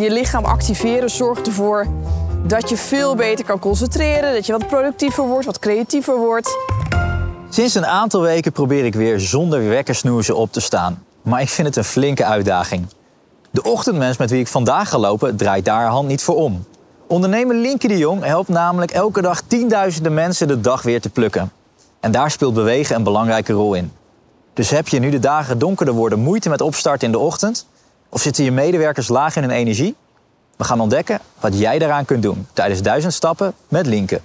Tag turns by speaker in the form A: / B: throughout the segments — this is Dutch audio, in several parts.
A: je lichaam activeren zorgt ervoor dat je veel beter kan concentreren, dat je wat productiever wordt, wat creatiever wordt.
B: Sinds een aantal weken probeer ik weer zonder wekkersnoezen op te staan. Maar ik vind het een flinke uitdaging. De ochtendmens met wie ik vandaag ga lopen draait daar hand niet voor om. Ondernemer Linke de Jong helpt namelijk elke dag tienduizenden mensen de dag weer te plukken. En daar speelt bewegen een belangrijke rol in. Dus heb je nu de dagen donkerder worden moeite met opstarten in de ochtend? Of zitten je medewerkers laag in hun energie? We gaan ontdekken wat jij daaraan kunt doen tijdens duizend stappen met Linke.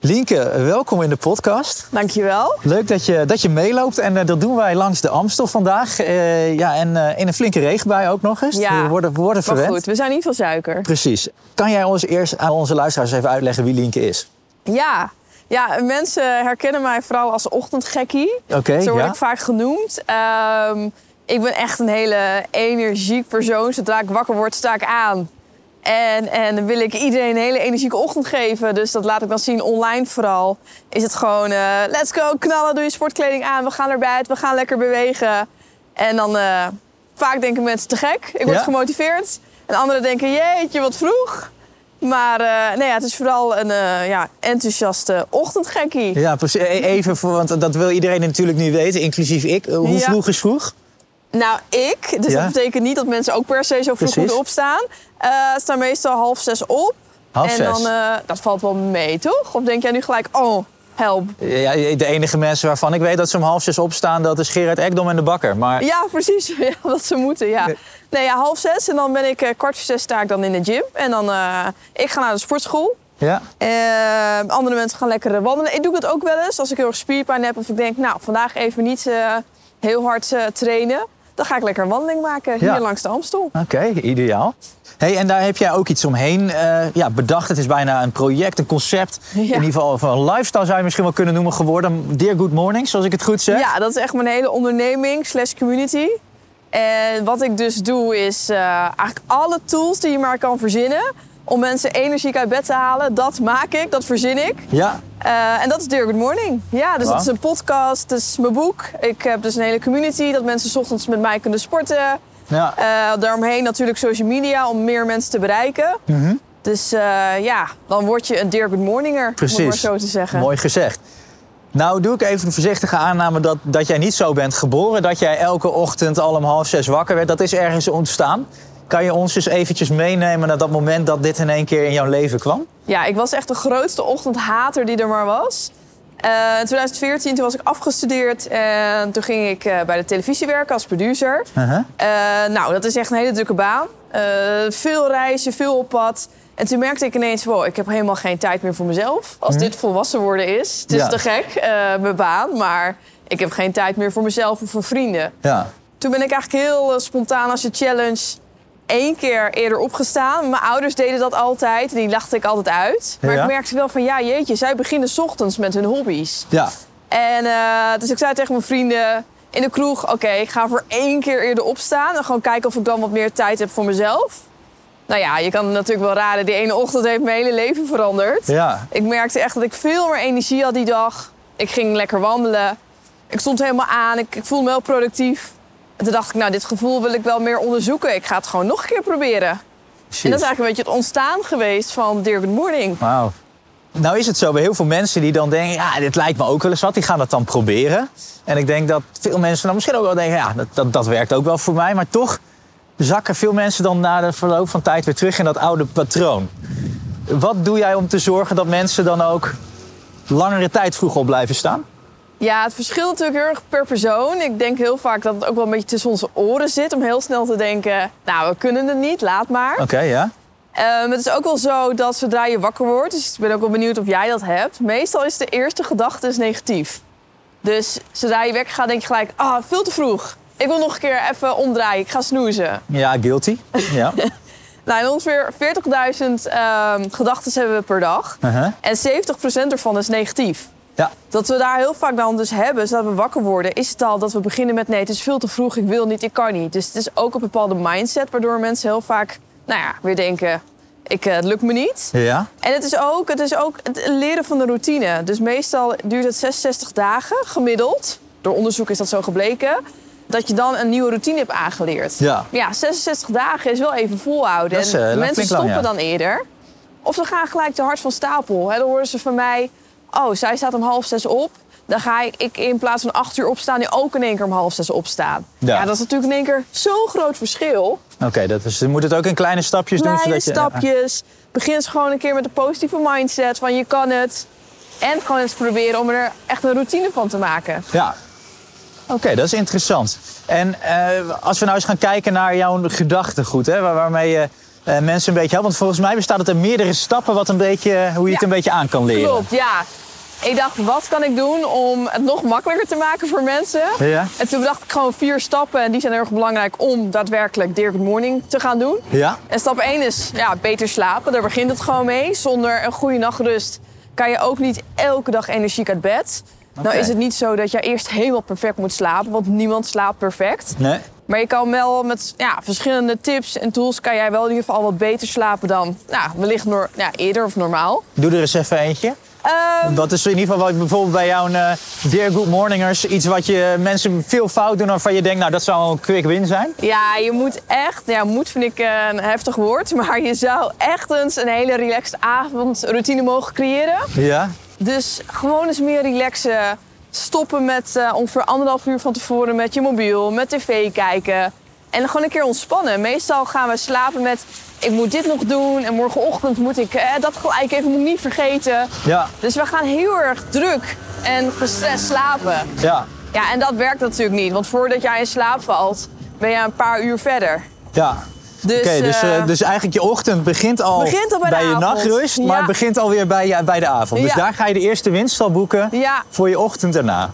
B: Linke, welkom in de podcast.
A: Dankjewel.
B: Leuk dat je, dat je meeloopt en uh, dat doen wij langs de Amstel vandaag. Uh, ja, en uh, in een flinke regenbui ook nog eens.
A: Ja,
B: we worden, we worden
A: maar
B: verwend.
A: goed, we zijn niet van suiker.
B: Precies. Kan jij ons eerst aan onze luisteraars even uitleggen wie Linke is?
A: Ja, ja mensen herkennen mij vooral als ochtendgekkie.
B: Oké,
A: Zo word
B: ja.
A: ik vaak genoemd. Um, ik ben echt een hele energiek persoon. Zodra ik wakker word, sta ik aan. En, en dan wil ik iedereen een hele energieke ochtend geven. Dus dat laat ik dan zien online vooral. Is het gewoon, uh, let's go, knallen, doe je sportkleding aan. We gaan erbij uit, we gaan lekker bewegen. En dan uh, vaak denken mensen te gek. Ik word
B: Ja?
A: gemotiveerd. En anderen denken, jeetje, wat vroeg. Maar uh, nee, ja, het is vooral een uh, ja, enthousiaste ochtendgekkie.
B: Ja, precies. E- Even, voor, want dat wil iedereen natuurlijk nu weten, inclusief ik. Hoe
A: Ja.
B: vroeg is vroeg?
A: Nou, ik. Dus
B: Ja.
A: dat betekent niet dat mensen ook per se zo vroeg moeten opstaan. Uh, staan meestal half zes op.
B: Half
A: en
B: zes.
A: dan, uh, dat valt wel mee, toch? Of denk jij nu gelijk, oh, help.
B: Ja, de enige mensen waarvan ik weet dat ze om half zes opstaan, dat is Gerard Ekdom en de bakker. Maar
A: Ja, precies. Ja, dat ze moeten, ja. Nee, ja, half zes. En dan ben ik, uh, kwart voor zes sta ik dan in de gym. En dan, uh, ik ga naar de sportschool.
B: ja,
A: Uh, andere mensen gaan lekker wandelen. Ik doe dat ook wel eens als ik heel erg spierpijn heb. Of ik denk, nou, vandaag even niet heel hard trainen. Dan ga ik lekker een wandeling maken hier
B: Ja.
A: langs de Amstel.
B: oké, ideaal. Hey, en daar heb jij ook iets omheen eh, ja, bedacht. Het is bijna een project, een concept.
A: Ja.
B: In ieder geval van een lifestyle zou je misschien wel kunnen noemen geworden. Dear Good Morning, zoals ik het goed zeg.
A: Ja, dat is echt mijn hele onderneming slash community. En wat ik dus doe is uh, eigenlijk alle tools die je maar kan verzinnen... om mensen energiek uit bed te halen, dat maak ik, dat verzin ik.
B: Ja,
A: Uh, en dat is Dear Good Morning. Ja, dus
B: Wauw.
A: dat is een podcast, dat is mijn boek. Ik heb dus een hele community dat mensen 's ochtends met mij kunnen sporten.
B: ja.
A: Uh, daaromheen natuurlijk social media om meer mensen te bereiken.
B: Mhm.
A: Dus uh, ja, dan word je een Dear Good Morninger, om het maar
B: Precies.
A: zo te zeggen.
B: Mooi gezegd. Nou, doe ik even een voorzichtige aanname dat, dat jij niet zo bent geboren. Dat jij elke ochtend al om half zes wakker werd. Dat is ergens ontstaan. Kan je ons eens eventjes meenemen naar dat moment dat dit in één keer in jouw leven kwam?
A: Ja, ik was echt de grootste ochtendhater die er maar was. Uh, in 2014 toen was ik afgestudeerd en toen ging ik uh, bij de televisie werken als producer.
B: Uh-huh.
A: Uh, nou, dat is echt een hele drukke baan. Veel reizen, veel op pad. En toen merkte ik ineens, wow, ik heb helemaal geen tijd meer voor mezelf. Als dit volwassen worden is. Het is
B: Ja.
A: te gek, mijn baan. Maar ik heb geen tijd meer voor mezelf of voor vrienden.
B: Ja.
A: Toen ben ik eigenlijk heel eh, spontaan als je challenge één keer eerder opgestaan. Mijn ouders deden dat altijd die lachte ik altijd uit. Maar
B: Ja.
A: ik merkte wel van, ja jeetje, zij beginnen 's ochtends met hun hobby's.
B: Ja.
A: En eh, dus ik zei tegen mijn vrienden in de kroeg... oké, ik ga voor één keer eerder opstaan... en gewoon kijken of ik dan wat meer tijd heb voor mezelf. Nou ja, je kan natuurlijk wel raden... die ene ochtend heeft mijn hele leven veranderd.
B: Ja.
A: Ik merkte echt dat ik veel meer energie had die dag. Ik ging lekker wandelen. Ik stond helemaal aan. Ik, ik voelde me heel productief. En toen dacht ik, nou, dit gevoel wil ik wel meer onderzoeken. Ik ga het gewoon nog een keer proberen. En dat is eigenlijk een beetje het ontstaan geweest van Dear Good Morning.
B: Wauw. Nou is het zo bij heel veel mensen die dan denken... ja, dit lijkt me ook wel eens wat, die gaan dat dan proberen. En ik denk dat veel mensen dan misschien ook wel denken... ja, dat, dat, dat werkt ook wel voor mij. Maar toch zakken veel mensen dan na de verloop van tijd weer terug in dat oude patroon. Wat doe jij om te zorgen dat mensen dan ook langere tijd vroeg op blijven staan?
A: Ja, het verschilt natuurlijk heel erg per persoon. Ik denk heel vaak dat het ook wel een beetje tussen onze oren zit... om heel snel te denken, nou, we kunnen het niet, laat maar.
B: Oké, ja.
A: Um, het is ook wel zo dat zodra je wakker wordt... dus ik ben ook wel benieuwd of jij dat hebt... meestal is de eerste gedachte is negatief. Dus zodra je wekker gaat, denk je gelijk... ah, veel te vroeg. Ik wil nog een keer even omdraaien, ik ga snoezen.
B: Ja, guilty. Ja.
A: Nou, en ongeveer 40.000 um, gedachten hebben we per dag.
B: Uh-huh.
A: En 70% ervan is negatief.
B: Ja.
A: Dat we daar heel vaak dan dus hebben, zodat we wakker worden, is het al dat we beginnen met nee, het is veel te vroeg, ik wil niet, ik kan niet. Dus het is ook een bepaalde mindset, waardoor mensen heel vaak, nou ja, weer denken, ik, uh, het lukt me niet.
B: Ja.
A: En het is, ook, het is ook het leren van de routine. Dus meestal duurt het 66 dagen gemiddeld. Door onderzoek is dat zo gebleken. dat je dan een nieuwe routine hebt aangeleerd.
B: Ja.
A: Ja, 66 dagen is wel even volhouden. En
B: eh,
A: mensen
B: lang,
A: stoppen
B: ja.
A: dan eerder. Of ze gaan gelijk te hard van stapel. Hè, dan horen ze van mij, oh, zij staat om half zes op. Dan ga ik, ik in plaats van acht uur opstaan, nu ook in één keer om half zes opstaan.
B: Ja.
A: Ja, dat is natuurlijk in één keer zo'n groot verschil.
B: Oké, dat is, je moet het ook in kleine stapjes doen.
A: Kleine
B: Zodat je,
A: stapjes. Begin eens gewoon een keer met een positieve mindset van je kan het. En gewoon eens proberen om er echt een routine van te maken.
B: Ja. Oké, dat is interessant. En eh, als we nou eens gaan kijken naar jouw gedachtegoed, hè, waar- waarmee je eh, mensen een beetje helpt. Want volgens mij bestaat het uit meerdere stappen wat een beetje, hoe je het
A: Ja.
B: een beetje aan kan leren.
A: Klopt, ja. Ik dacht, wat kan ik doen om het nog makkelijker te maken voor mensen?
B: Ja.
A: En toen dacht ik gewoon vier stappen. En die zijn heel erg belangrijk om daadwerkelijk Dear Good Morning te gaan doen.
B: Ja?
A: En stap 1 is ja, beter slapen. Daar begint het gewoon mee. Zonder een goede nachtrust kan je ook niet elke dag energiek uit bed. Nou is het niet zo dat je eerst helemaal perfect moet slapen. Want niemand slaapt perfect.
B: Nee?
A: Maar je kan wel met ja, verschillende tips en tools... kan jij wel in ieder geval wat beter slapen dan nou, wellicht nor- ja, eerder of normaal.
B: Doe er eens even eentje.
A: Ehm,
B: Wat is in ieder geval wat bijvoorbeeld bij jouw eh Dear Good Morningers... iets wat je mensen veel fout doen waarvan je denkt... nou, dat zou een quick win zijn?
A: Ja, je moet echt, ja, moet vind ik eh, een heftig woord, maar je zou echt eens een hele relaxed avondroutine mogen creëren.
B: Ja?
A: Dus gewoon eens meer relaxen. Stoppen met eh, ongeveer anderhalf uur van tevoren met je mobiel, met tv kijken. En gewoon een keer ontspannen. Meestal gaan we slapen met ik moet dit nog doen en morgenochtend moet ik eh, dat gelijk even moet ik niet vergeten.
B: Ja.
A: Dus we gaan heel erg druk en gestrest slapen.
B: Ja.
A: Ja, en dat werkt natuurlijk niet, want voordat jij in slaap valt, ben je een paar uur verder.
B: Ja.
A: Dus,
B: Oké, dus,
A: eh,
B: eh, dus eigenlijk je ochtend begint al,
A: Begint al bij
B: je nachtrust, maar
A: Ja.
B: begint alweer bij, je- bij de avond. Dus
A: Ja.
B: daar ga je de eerste winst al boeken
A: Ja.
B: voor je ochtend erna.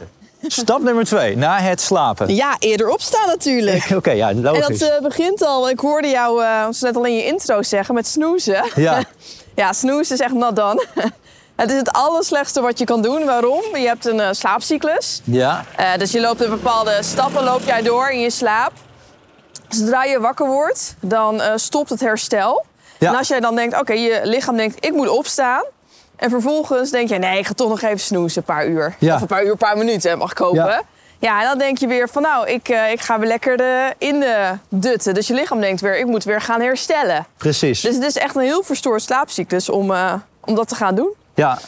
B: Stap nummer twee, na het slapen.
A: ja, eerder opstaan natuurlijk.
B: Oké, ja,
A: En
B: logisch.
A: dat eh, begint al, ik hoorde jou zo net al in je intro zeggen, met snoezen.
B: Ja.
A: ja, snoezen is echt not done. het is het allerslechtste wat je kan doen. Waarom? Je hebt een eh, slaapcyclus.
B: Ja,
A: dus je loopt in bepaalde stappen loop jij door in je slaap. Zodra je wakker wordt, dan stopt het herstel.
B: Ja.
A: En als jij dan denkt, oké, je lichaam denkt, ik moet opstaan. En vervolgens denk je, nee, ik ga toch nog even snoezen, een paar uur.
B: Ja.
A: Of een paar uur, een paar minuten mag.
B: Ja.
A: Ja. en dan denk je weer van, nou, ik, eh, ik ga weer lekker de, in de dutten. Dus je lichaam denkt weer, ik moet weer gaan herstellen.
B: precies.
A: Dus het is echt een heel verstoord slaapcyclus om, eh, om dat te gaan doen.
B: Ja.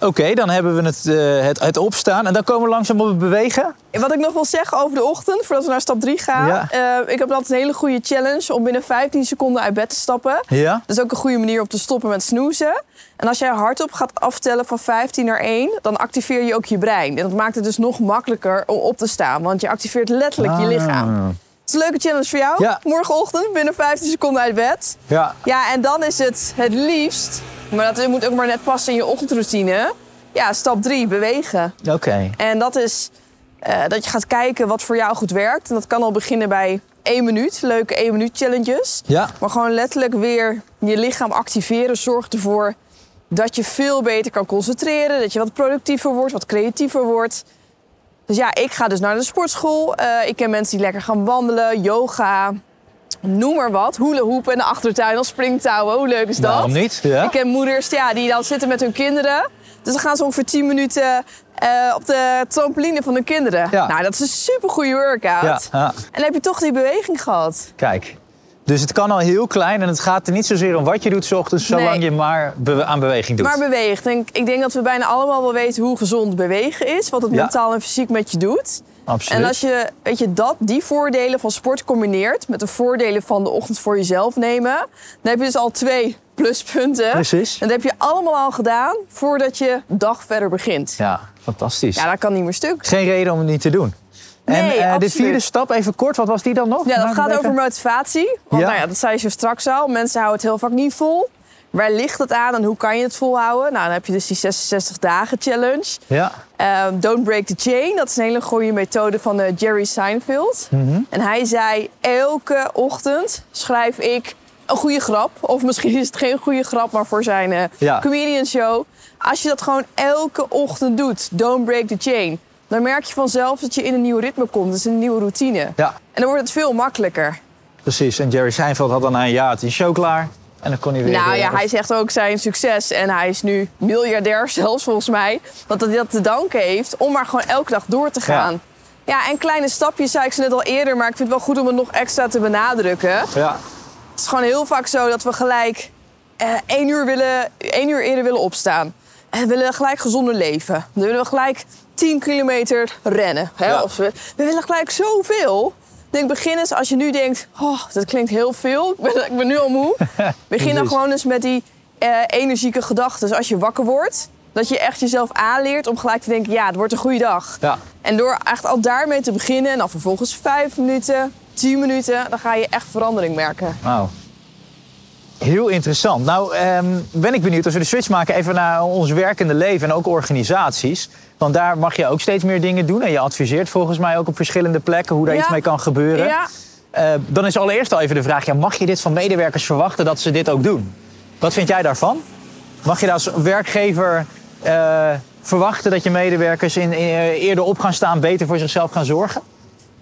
B: Oké, dan hebben we het, eh, het, het opstaan en dan komen we langzaam op het bewegen.
A: En Wat ik nog wil zeggen over de ochtend, voordat we naar stap 3 gaan.
B: Ja.
A: eh, ik heb altijd een hele goede challenge om binnen 15 seconden uit bed te stappen.
B: Ja?
A: Dat is ook een goede manier om te stoppen met snoezen. En als jij hardop gaat aftellen van 15 naar 1, dan activeer je ook je brein. En dat maakt het dus nog makkelijker om op te staan, want je activeert letterlijk je
B: Ah.
A: lichaam. Het is een leuke challenge voor jou.
B: Ja.
A: Morgenochtend binnen 15 seconden uit bed.
B: Ja.
A: Ja, en dan is het het liefst, maar dat moet ook maar net passen in je ochtendroutine. Ja, stap 3, bewegen.
B: Oké.
A: En dat is eh, dat je gaat kijken wat voor jou goed werkt. En dat kan al beginnen bij één minuut, leuke één minuut challenges.
B: Ja.
A: Maar gewoon letterlijk weer je lichaam activeren zorgt ervoor dat je veel beter kan concentreren. Dat je wat productiever wordt, wat creatiever wordt. Dus ja, ik ga dus naar de sportschool. Eh, ik ken mensen die lekker gaan wandelen, yoga, noem maar wat. Hoop in de achtertuin als springtouwen. Hoe leuk is dat?
B: Waarom niet? Ja.
A: Ik ken moeders ja, die dan zitten met hun kinderen. Dus dan gaan ze ongeveer 10 minuten eh, op de trampoline van hun kinderen.
B: Ja.
A: Nou, dat is een super goede workout.
B: Ja, ja.
A: En dan heb je toch die beweging gehad.
B: Kijk. Dus het kan al heel klein en het gaat er niet zozeer om wat je doet 's ochtends, zolang
A: Nee.
B: je maar be- aan beweging doet.
A: Maar beweegt. En ik denk dat we bijna allemaal wel weten hoe gezond bewegen is. Wat het mentaal en fysiek met je doet.
B: Absoluut.
A: En als je, weet je dat, die voordelen van sport combineert met de voordelen van de ochtend voor jezelf nemen, dan heb je dus al twee pluspunten.
B: Precies.
A: En dat heb je allemaal al gedaan voordat je dag verder begint.
B: Ja, fantastisch.
A: Ja, dat kan niet meer stuk.
B: Geen reden om het niet te doen. En
A: Nee,
B: eh, de vierde stap, even kort, wat was die dan nog?
A: Ja, dat gaat over motivatie. Want
B: Ja.
A: nou ja, dat zei je zo straks al. Mensen houden het heel vaak niet vol. Waar ligt het aan en hoe kan je het volhouden? Nou, dan heb je dus die 66 dagen challenge.
B: Ja,
A: Ehm, Don't break the chain. Dat is een hele goede methode van eh, Jerry Seinfeld.
B: Mhm.
A: En hij zei, elke ochtend schrijf ik een goede grap. Of misschien is het geen goede grap, maar voor zijn eh,
B: Ja.
A: comedian show. Als je dat gewoon elke ochtend doet, don't break the chain. Dan merk je vanzelf dat je in een nieuw ritme komt. Dus een nieuwe routine.
B: ja,
A: En dan wordt het veel makkelijker.
B: precies. En Jerry Seinfeld had dan na een jaar hij show klaar. En dan kon hij weer...
A: Nou ja, hij zegt ook zijn succes. En hij is nu miljardair zelfs volgens mij. Dat hij dat te danken heeft om maar gewoon elke dag door te gaan. Ja, en kleine stapjes zei ik ze net al eerder, maar ik vind het wel goed om het nog extra te benadrukken.
B: Ja.
A: Het is gewoon heel vaak zo dat we gelijk eh, één, uur willen, één uur eerder willen opstaan. En we willen gelijk gezonder leven. Dan willen we gelijk 10 kilometer rennen. Hè?
B: Ja.
A: Of we, we willen gelijk zoveel. Ik denk, begin eens als je nu denkt, oh, dat klinkt heel veel. Ik ben, ik ben nu al moe. Begin dan gewoon eens met die eh, energieke gedachten. Dus als je wakker wordt, dat je echt jezelf aanleert om gelijk te denken, ja, het wordt een goede dag.
B: Ja.
A: En door echt al daarmee te beginnen en dan vervolgens vijf minuten, tien minuten, dan ga je echt verandering merken.
B: Wauw. Heel interessant. Nou, ehm, ben ik benieuwd als we de switch maken even naar ons werkende leven en ook organisaties. Want daar mag je ook steeds meer dingen doen. En je adviseert volgens mij ook op verschillende plekken hoe daar
A: Ja.
B: iets mee kan gebeuren.
A: Ja,
B: Eh, dan is allereerst al even de vraag: ja, mag je dit van medewerkers verwachten dat ze dit ook doen? Wat vind jij daarvan? Mag je daar als werkgever eh, verwachten dat je medewerkers in, in, eh, eerder op gaan staan, beter voor zichzelf gaan zorgen?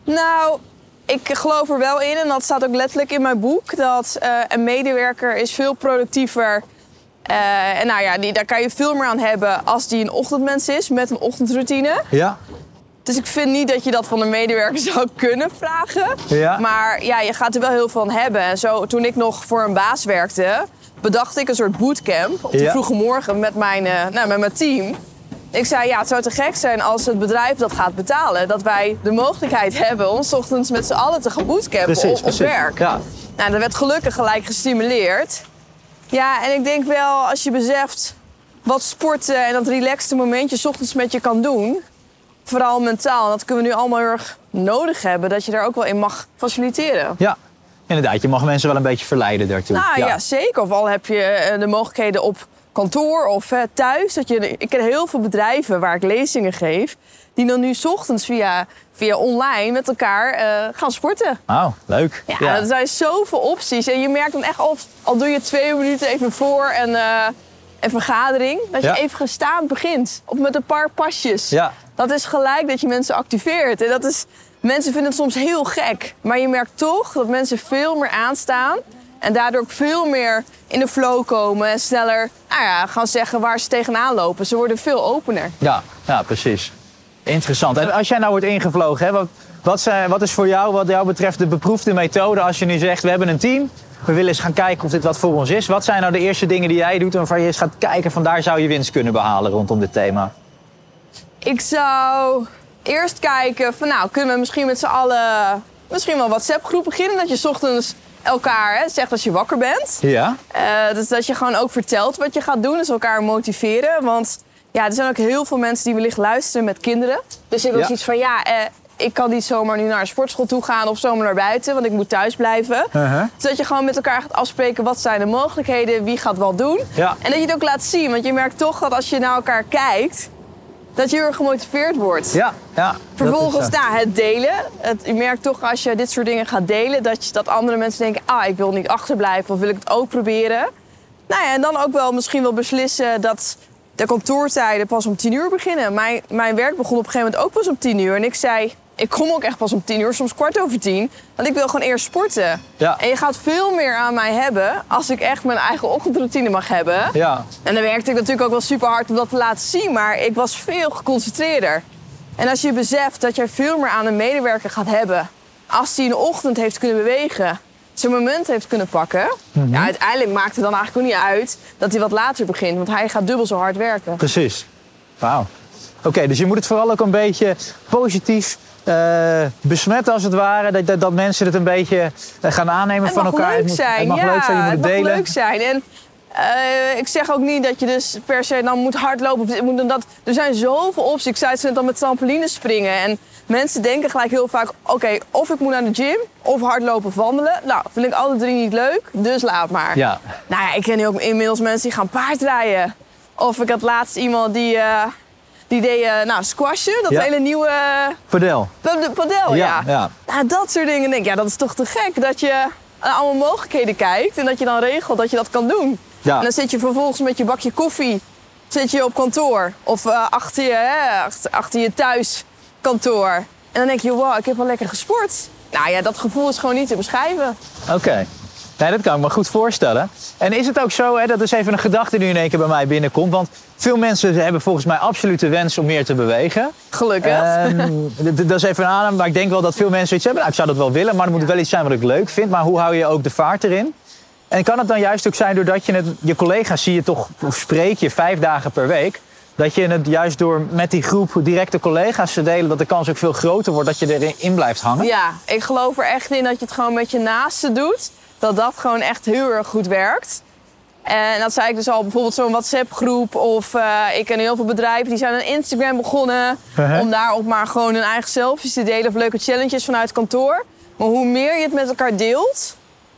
A: Nou, ik geloof er wel in, en dat staat ook letterlijk in mijn boek, dat eh, een medewerker is veel productiever. eh, en nou ja, die, daar kan je veel meer aan hebben als die een ochtendmens is met een ochtendroutine.
B: Ja.
A: Dus ik vind niet dat je dat van een medewerker zou kunnen vragen.
B: Ja.
A: Maar ja, je gaat er wel heel veel aan hebben. En zo, toen ik nog voor een baas werkte, bedacht ik een soort bootcamp op de
B: Ja.
A: vroege morgen met mijn, eh, nou, met mijn team. Ik zei, ja, het zou te gek zijn als het bedrijf dat gaat betalen. Dat wij de mogelijkheid hebben om ochtends met z'n allen te gaan bootcampen
B: Precies,
A: op, op
B: precies.
A: werk.
B: Ja.
A: Nou, dat werd gelukkig gelijk gestimuleerd. Ja, en ik denk wel, als je beseft wat sporten en dat relaxte momentje 's ochtends met je kan doen. Vooral mentaal, dat kunnen we nu allemaal heel erg nodig hebben. Dat je daar ook wel in mag faciliteren.
B: ja, inderdaad. Je mag mensen wel een beetje verleiden daartoe.
A: Nou ja. zeker. Of al heb je eh, de mogelijkheden op kantoor of thuis. Dat je, ik ken heel veel bedrijven waar ik lezingen geef. Die dan nu ochtends via, via online met elkaar eh, gaan sporten.
B: Wauw, leuk.
A: Ja, er zijn zoveel opties. En je merkt dan echt op, al doe je twee minuten even voor een, eh, een vergadering, dat je
B: Ja.
A: even gestaand begint. Of met een paar pasjes.
B: Ja.
A: Dat is gelijk dat je mensen activeert. En dat is, mensen vinden het soms heel gek. Maar je merkt toch dat mensen veel meer aanstaan. En daardoor ook veel meer in de flow komen. En sneller nou ja, gaan zeggen waar ze tegenaan lopen. Ze worden veel opener.
B: Ja, ja, precies. Interessant. En als jij nou wordt ingevlogen, hè, wat, wat, zijn, wat is voor jou, wat jou betreft, de beproefde methode als je nu zegt, we hebben een team, we willen eens gaan kijken of dit wat voor ons is. Wat zijn nou de eerste dingen die jij doet waarvan je eens gaat kijken van daar zou je winst kunnen behalen rondom dit thema?
A: Ik zou eerst kijken van nou, kunnen we misschien met z'n allen misschien wel een WhatsApp groep beginnen. Dat je 's ochtends elkaar hè, zegt als je wakker bent.
B: Ja?
A: Dus dat je gewoon ook vertelt wat je gaat doen. Dus elkaar motiveren. Want ja, er zijn ook heel veel mensen die wellicht luisteren met kinderen. Dus je hebt ook
B: Ja.
A: zoiets van ja, eh, ik kan niet zomaar nu naar een sportschool toe gaan of zomaar naar buiten, want ik moet thuis blijven.
B: Uh-huh.
A: Dus dat je gewoon met elkaar gaat afspreken wat zijn de mogelijkheden, wie gaat wat doen.
B: Ja.
A: En dat je het ook laat zien, want je merkt toch dat als je naar elkaar kijkt, dat je heel erg gemotiveerd wordt.
B: Ja, ja.
A: Vervolgens, nou, het delen. Het, je merkt toch als je dit soort dingen gaat delen, dat, je, dat andere mensen denken, ah, ik wil niet achterblijven of wil ik het ook proberen. Nou ja, en dan ook wel misschien wel beslissen dat de kantoortijden pas om tien uur beginnen. Mijn, mijn werk begon op een gegeven moment ook pas om tien uur. En ik zei, ik kom ook echt pas om tien uur, soms kwart over tien. Want ik wil gewoon eerst sporten.
B: Ja.
A: En je gaat veel meer aan mij hebben als ik echt mijn eigen ochtendroutine mag hebben.
B: Ja,
A: En dan werkte ik natuurlijk ook wel super hard om dat te laten zien, maar ik was veel geconcentreerder. En als je beseft dat je veel meer aan een medewerker gaat hebben als die in de ochtend heeft kunnen bewegen, zijn moment heeft kunnen pakken, ja, uiteindelijk maakt het dan eigenlijk ook niet uit dat hij wat later begint, want hij gaat dubbel zo hard werken.
B: precies. Wauw. Oké, dus je moet het vooral ook een beetje positief eh, besmetten als het ware. Dat, dat, dat mensen het een beetje eh, gaan aannemen
A: Het
B: van
A: mag
B: elkaar.
A: leuk
B: het moet,
A: zijn,
B: het mag
A: ja,
B: leuk zijn, je moet het,
A: mag
B: delen.
A: leuk zijn. En eh, ik zeg ook niet dat je dus per se dan moet hardlopen. of moet dan dat. Er zijn zoveel opties. Ik zei het net al met trampolines springen. En mensen denken gelijk heel vaak, oké, of ik moet naar de gym of hardlopen of wandelen. Nou, vind ik alle drie niet leuk, dus laat maar.
B: Ja,
A: Nou ja, ik ken nu ook inmiddels mensen die gaan paardrijden. Of ik had laatst iemand die, die deed eh, nou, squashen, dat
B: Ja.
A: hele nieuwe
B: padel.
A: uh, padel, ja.
B: ja.
A: Nou, dat soort dingen denk ik, ja, dat is toch te gek dat je naar allemaal mogelijkheden kijkt en dat je dan regelt dat je dat kan doen.
B: Ja.
A: En dan zit je vervolgens met je bakje koffie zit je op kantoor of eh, achter, je, hè, achter, achter je thuiskantoor. En dan denk je, wow, ik heb wel lekker gesport. Nou ja, dat gevoel is gewoon niet te beschrijven.
B: Oké. Nee, dat kan ik me goed voorstellen. En is het ook zo, hè, dat is even een gedachte die in één keer bij mij binnenkomt. Want veel mensen hebben volgens mij absoluut de wens om meer te bewegen.
A: Gelukkig.
B: Ehm, dat is even een aanname, maar ik denk wel dat veel mensen iets hebben. Nou, ik zou dat wel willen, maar er moet wel iets zijn wat ik leuk vind. Maar hoe hou je ook de vaart erin? En kan het dan juist ook zijn doordat je het, je collega's zie je toch, of spreek je vijf dagen per week. Dat je het juist door met die groep directe collega's te delen, dat de kans ook veel groter wordt dat je erin blijft hangen?
A: Ja, ik geloof er echt in dat je het gewoon met je naasten doet. Dat dat gewoon echt heel erg goed werkt. En dat zei ik dus al, bijvoorbeeld zo'n WhatsApp-groep. Of eh, ik ken heel veel bedrijven die zijn een Instagram begonnen.
B: Uh-huh.
A: Om daar ook maar gewoon hun eigen selfies te delen of leuke challenges vanuit kantoor. Maar hoe meer je het met elkaar deelt,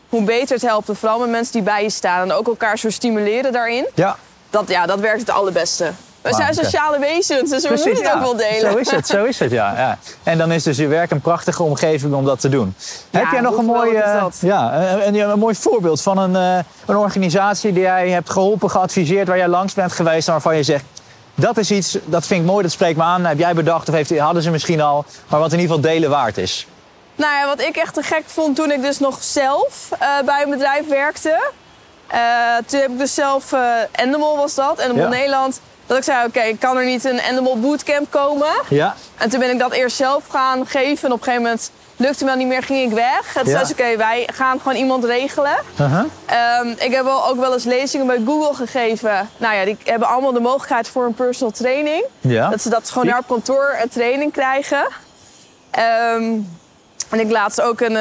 A: hoe beter het helpt. En vooral met mensen die bij je staan. En ook elkaar zo stimuleren daarin.
B: Ja,
A: Dat, ja, dat werkt het allerbeste. We zijn sociale wezens, dus we moeten het ook wel delen.
B: Zo is het, zo is het, ja. ja. En dan is dus je werk een prachtige omgeving om dat te doen. Heb jij nog een mooi, ja, een, een, een mooi voorbeeld van een, eh, een organisatie die jij hebt geholpen, geadviseerd, waar jij langs bent geweest en waarvan je zegt, dat is iets, dat vind ik mooi, dat spreekt me aan. Heb jij bedacht of heeft, hadden ze misschien al, maar wat in ieder geval delen waard is?
A: Nou ja, wat ik echt te gek vond toen ik dus nog zelf eh, bij een bedrijf werkte. Eh, toen heb ik dus zelf, eh Endemol was dat, Endemol
B: Ja.
A: Nederland. Dat ik zei, oké, kan er niet een Endemol bootcamp komen?
B: Ja,
A: En toen ben ik dat eerst zelf gaan geven. En op een gegeven moment lukte me dat niet meer, ging ik weg. En toen
B: Ja.
A: zei ze, oké, wij gaan gewoon iemand regelen.
B: uh-huh.
A: Ehm, ik heb wel ook wel eens lezingen bij Google gegeven. Nou ja, die hebben allemaal de mogelijkheid voor een personal training.
B: ja.
A: Dat ze dat gewoon daar op kantoor een training krijgen. Ehm, en ik laatst ook een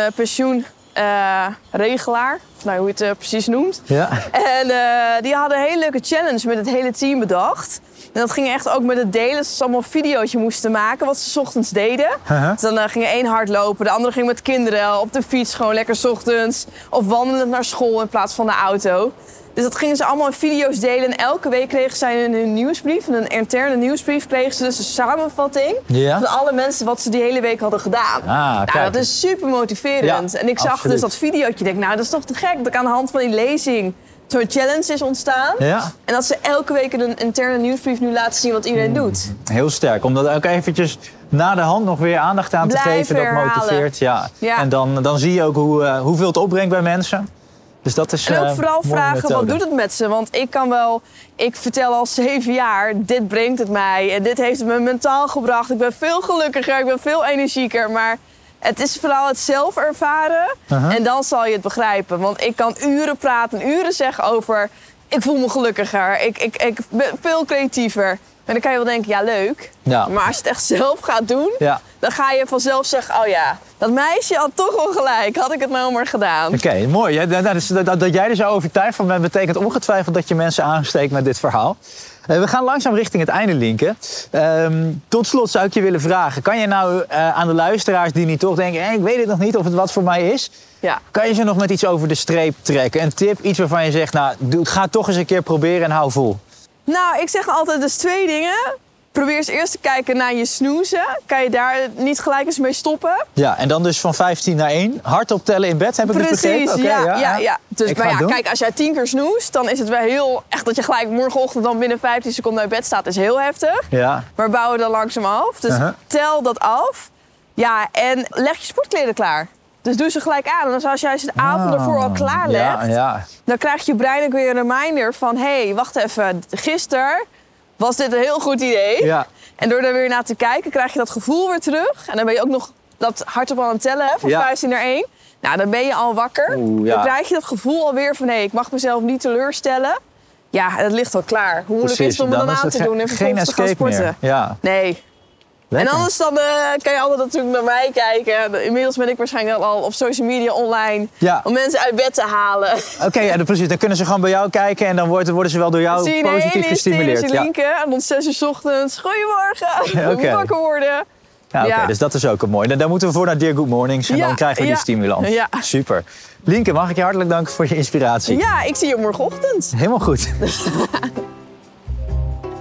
A: pensioenregelaar, of nou, hoe je het eh, precies noemt.
B: ja.
A: En eh, die hadden een hele leuke challenge met het hele team bedacht. En dat ging echt ook met het delen. Dat ze allemaal een videootje moesten maken wat ze 's ochtends deden. Dus dan eh, ging één hardlopen, de andere ging met kinderen op de fiets gewoon lekker 's ochtends. Of wandelend naar school in plaats van de auto. Dus dat gingen ze allemaal in video's delen. En elke week kregen zij hun nieuwsbrief, een interne nieuwsbrief, kregen ze dus een samenvatting
B: Ja.
A: van alle mensen wat ze die hele week hadden gedaan.
B: Ah,
A: Nou, dat is super motiverend.
B: Ja,
A: en ik zag
B: absoluut.
A: dus dat videootje. Ik denk, nou, dat is toch te gek dat ik aan de hand van die lezing zo'n challenge is ontstaan.
B: Ja.
A: En dat ze elke week een interne nieuwsbrief nu laten zien wat iedereen
B: Hmm.
A: doet.
B: Heel sterk. Om dat ook eventjes na de hand nog weer aandacht aan te geven. Dat motiveert. Ja.
A: Ja.
B: En dan, dan zie je ook hoe, eh, hoeveel het opbrengt bij mensen. Dus dat is
A: En ook
B: eh,
A: vooral vragen, wat doet het met ze? Want ik kan wel, ik vertel al zeven jaar, dit brengt het mij. En dit heeft het me mentaal gebracht. Ik ben veel gelukkiger, ik ben veel energieker. Maar het is vooral het zelf ervaren. En dan zal je het begrijpen. Want ik kan uren praten, uren zeggen over... Ik voel me gelukkiger, ik, ik, ik ben veel creatiever. En dan kan je wel denken, ja leuk.
B: Ja.
A: Maar als je het echt zelf gaat doen,
B: Ja.
A: dan ga je vanzelf zeggen... Oh ja, dat meisje had toch wel gelijk. Had ik het nou maar gedaan.
B: Oké, mooi. Dat, dat, dat, dat jij er zo overtuigd van bent, betekent ongetwijfeld dat je mensen aansteekt met dit verhaal. Eh, we gaan langzaam richting het einde, Linken. Ehm, tot slot zou ik je willen vragen: kan je nou eh, aan de luisteraars die niet toch denken, ik weet het nog niet of het wat voor mij is,
A: Ja.
B: kan je ze nog met iets over de streep trekken? Een tip, iets waarvan je zegt, nou, doe, ga toch eens een keer proberen en hou vol.
A: Nou, ik zeg altijd dus twee dingen. Probeer eens eerst te kijken naar je snoezen. Kan je daar niet gelijk eens mee stoppen?
B: Ja, en dan dus van 15 naar 1. Hard optellen in bed, heb ik dus begrepen? Oké,
A: ja, ja, ja, Dus
B: Ik
A: maar ja,
B: het
A: kijk, als jij tien keer snoest, dan is het wel heel... Echt dat je gelijk morgenochtend dan binnen 15 seconden uit bed staat, is heel heftig.
B: Ja,
A: Maar bouw het dan langzaam af. Dus
B: Uh-huh.
A: tel dat af. Ja, en leg je sportkleren klaar. Dus doe ze gelijk aan. En als als jij ze de avond ervoor al klaar legt,
B: Ah, Ja, ja.
A: dan krijgt je brein ook weer een reminder van... hé, hey, wacht even, gisteren was dit een heel goed idee.
B: ja.
A: En door daar weer naar te kijken, krijg je dat gevoel weer terug. En dan ben je ook nog dat hardop aan het tellen, hè, van
B: Ja.
A: 15 naar 1. Nou, dan ben je al wakker.
B: Oeh, ja.
A: Dan krijg je dat gevoel alweer van... hé, ik mag mezelf niet teleurstellen. Ja, dat ligt al klaar. Hoe moeilijk is het om het dan aan te doen en vervolgens te gaan sporten?
B: Ja,
A: Nee.
B: Lekker.
A: En anders dan eh, kan je altijd natuurlijk naar mij kijken. Inmiddels ben ik waarschijnlijk al op social media online.
B: Ja.
A: Om mensen uit bed te halen.
B: Oké, ja, precies. Dan kunnen ze gewoon bij jou kijken en dan worden, worden ze wel door jou
A: Zie je
B: positief gestimuleerd.
A: hysterische
B: Ja.
A: linken. En rond 6 uur 's ochtends. Goedemorgen.
B: Oké.
A: Wakker worden.
B: Ja, oké, dus dat is ook een mooi. Dan, dan moeten we voor naar Dear Good Mornings en dan krijgen we die stimulans.
A: Ja.
B: Super. Lienke, mag ik je hartelijk danken voor je inspiratie.
A: Ja, ik zie je morgenochtend.
B: Helemaal goed.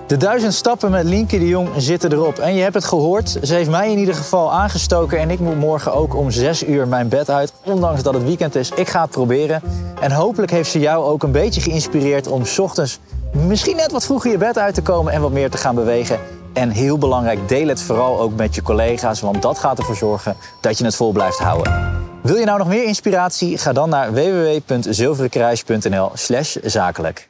B: De duizend stappen met Lienke de Jong zitten erop. En je hebt het gehoord, ze heeft mij in ieder geval aangestoken. En ik moet morgen ook om 6 uur mijn bed uit. Ondanks dat het weekend is. Ik ga het proberen. En hopelijk heeft ze jou ook een beetje geïnspireerd om ochtends misschien net wat vroeger je bed uit te komen en wat meer te gaan bewegen. En heel belangrijk, deel het vooral ook met je collega's. Want dat gaat ervoor zorgen dat je het vol blijft houden. Wil je nou nog meer inspiratie? Ga dan naar www.zilverenkruis.nl/zakelijk.